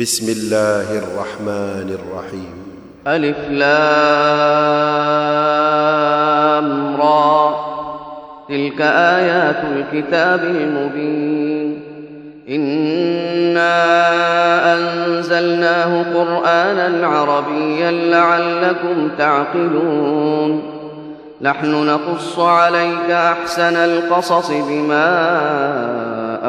بسم الله الرحمن الرحيم. ألف لام را. تلك آيات الكتاب المبين. إنا أنزلناه قرآنا عربيا لعلكم تعقلون. نحن نقص عليك أحسن القصص بما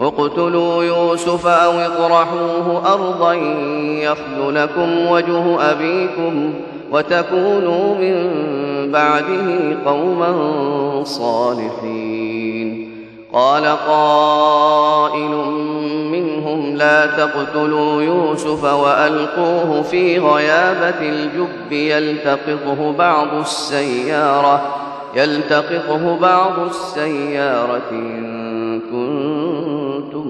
اقتلوا يوسف أو اطرحوه أرضا يخل لكم وجه أبيكم وتكونوا من بعده قوما صالحين. قال قائل منهم لا تقتلوا يوسف وألقوه في غيابة الجب يلتقطه بعض السيارة يلتقطه بعض كنتم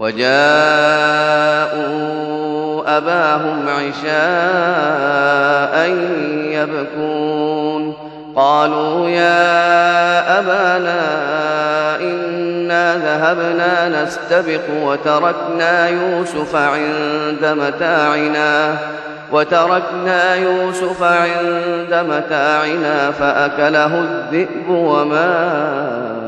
وجاءوا أباهم عشاء يبكون. قالوا يا أبانا إنا ذهبنا نستبق وتركنا يوسف عند متاعنا وتركنا يوسف عند متاعنا فأكله الذئب وما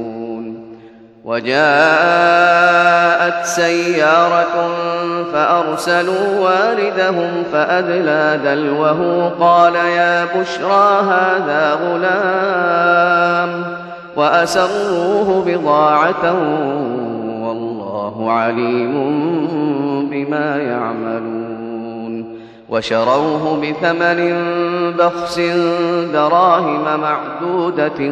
وجاءت سيارة فأرسلوا واردهم فأدلى دلوه قال يا بشرى هذا غلام وأسروه بضاعة والله عليم بما يعملون وشروه بثمن بخس دراهم معدودة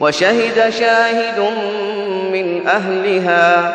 وشهد شاهد من أهلها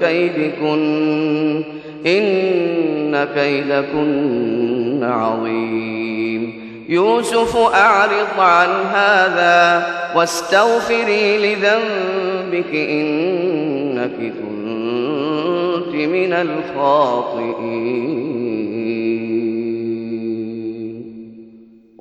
كيدكن إن كيدكن عظيم. يوسف أعرض عن هذا واستغفري لذنبك إنك كنت من الخاطئين.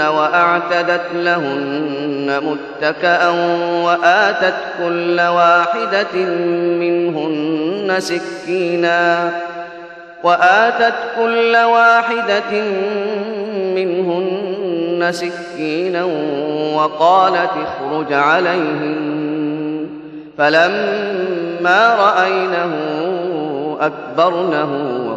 وأعتدت لهن متكأ وآتت كل واحدة منهن سكينا وآتت كل واحدة منهن سكينا وقالت اخرج عليهن. فلما رأينه أكبرنه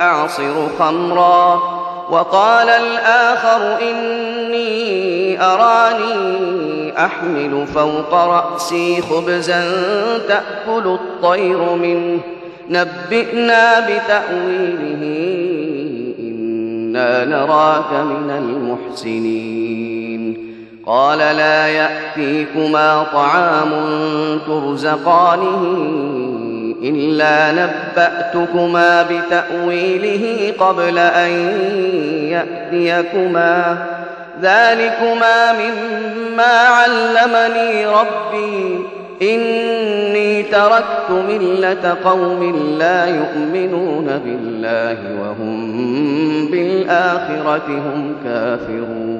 أعصر خمرا وقال الآخر إني أراني أحمل فوق رأسي خبزا تأكل الطير منه نبئنا بتأويله إنا نراك من المحسنين قال لا يأتيكما طعام ترزقانه إلا نبأتكما بتأويله قبل أن يأتيكما. ذلكما مما علمني ربي. إني تركت ملة قوم لا يؤمنون بالله وهم بالآخرة هم كافرون.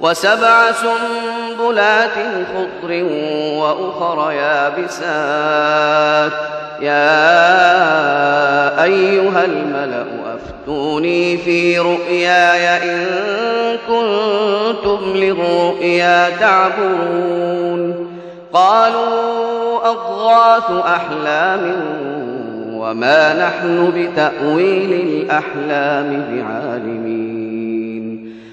وسبع سنبلات خضر وأخر يابسات. يا أيها الملأ أفتوني في رؤياي إن كنتم للرؤيا تعبرون. قالوا أضغاث أحلام وما نحن بتأويل الأحلام بعالمين.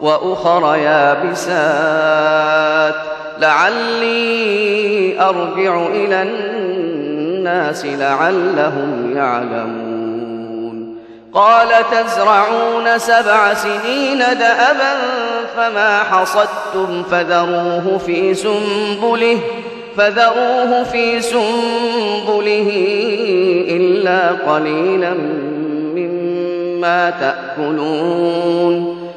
وأخر يابسات. لعلي أرجع إلى الناس لعلهم يعلمون. قال تزرعون سبع سنين دأبا فما حصدتم فذروه في سنبله فذروه في سنبله إلا قليلا مما تأكلون.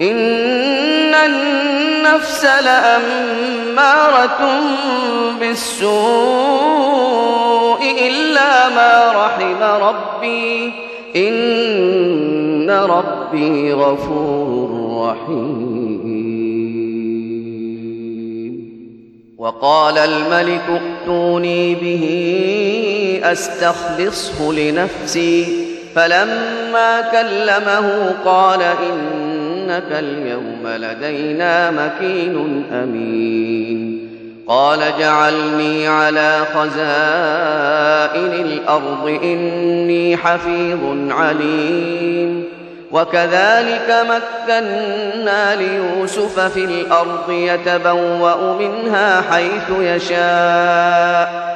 إن النفس لأمارة بالسوء إلا ما رحم ربي. إن ربي غفور رحيم. وقال الملك ائتوني به أستخلصه لنفسي. فلما كلمه قال إنك اليوم لدينا مكين أمين. قال جعلني على خزائن الأرض إني حفيظ عليم. وكذلك مكنا ليوسف في الأرض يتبوأ منها حيث يشاء.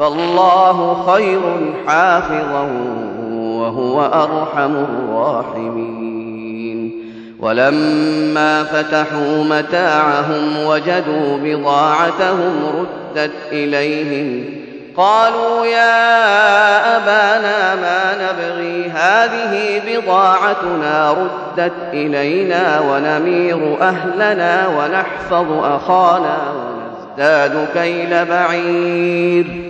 فالله خير حافظا وهو أرحم الراحمين. ولما فتحوا متاعهم وجدوا بضاعتهم ردت إليهم قالوا يا أبانا ما نبغي هذه بضاعتنا ردت إلينا ونمير أهلنا ونحفظ أخانا ونزداد كيل بعير.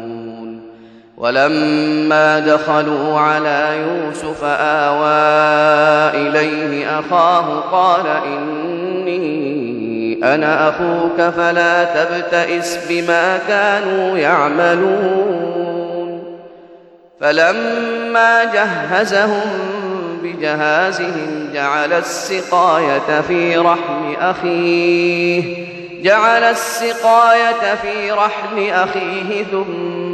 ولما دخلوا على يوسف آوى إليه أخاه قال إني أنا أخوك فلا تبتئس بما كانوا يعملون. فلما جهزهم بجهازهم جعل السقاية في رحم أخيه جعل السقاية في رحل أخيه ثم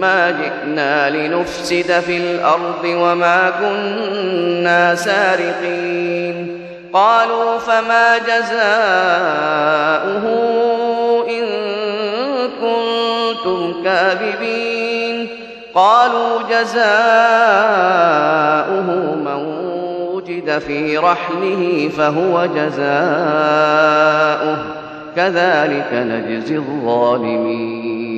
ما جئنا لنفسد في الأرض وما كنا سارقين. قالوا فما جزاؤه إن كنتم كاذبين. قالوا جزاؤه من وجد في رحله فهو جزاؤه. كذلك نجزي الظالمين.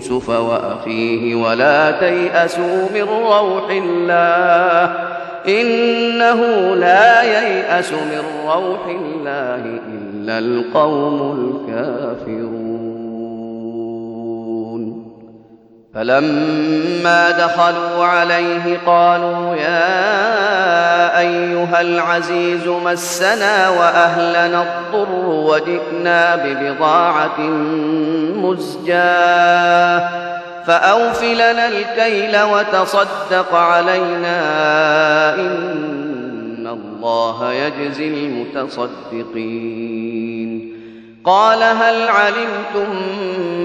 يوسف وأخيه ولا تيأسوا من روح الله إنه لا ييأس من روح الله إلا القوم الكافرون. فلما دخلوا عليه قالوا يا أيها العزيز مسنا وأهلنا الضر وجئنا ببضاعة مزجاة فأوف لنا الكيل وتصدق علينا إن الله يجزي المتصدقين. قال هل علمتم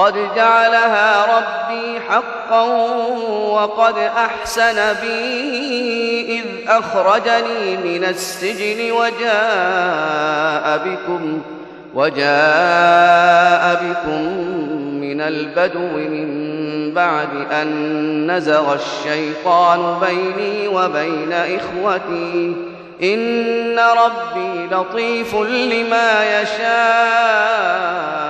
قد جعلها ربي حقا وقد أحسن بي إذ أخرجني من السجن وجاء بكم وجاء بكم من البدو من بعد أن نزغ الشيطان بيني وبين إخوتي إن ربي لطيف لما يشاء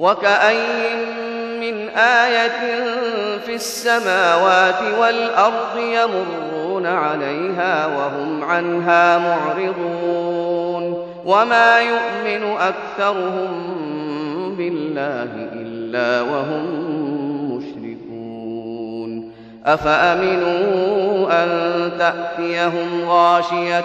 وكأي من آية في السماوات والأرض يمرون عليها وهم عنها معرضون وما يؤمن أكثرهم بالله إلا وهم مشركون أفأمنوا أن تأتيهم غاشية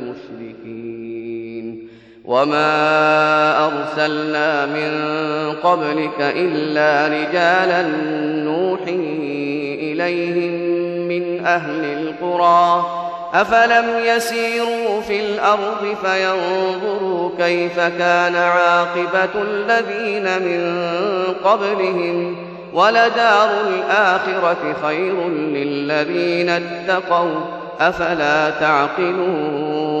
وما أرسلنا من قبلك إلا رجالا نوحي إليهم من أهل القرى أفلم يسيروا في الأرض فينظروا كيف كان عاقبة الذين من قبلهم ولدار الآخرة خير للذين اتقوا أفلا تعقلون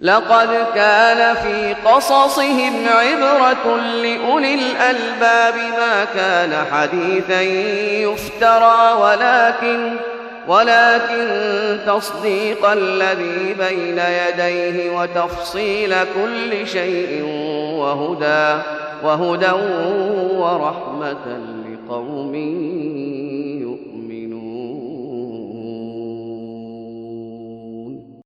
لقد كان في قصصهم عبرة لأولي الألباب ما كان حديثا يفترى ولكن ولكن تصديق الذي بين يديه وتفصيل كل شيء وهدى وهدى ورحمة لقوم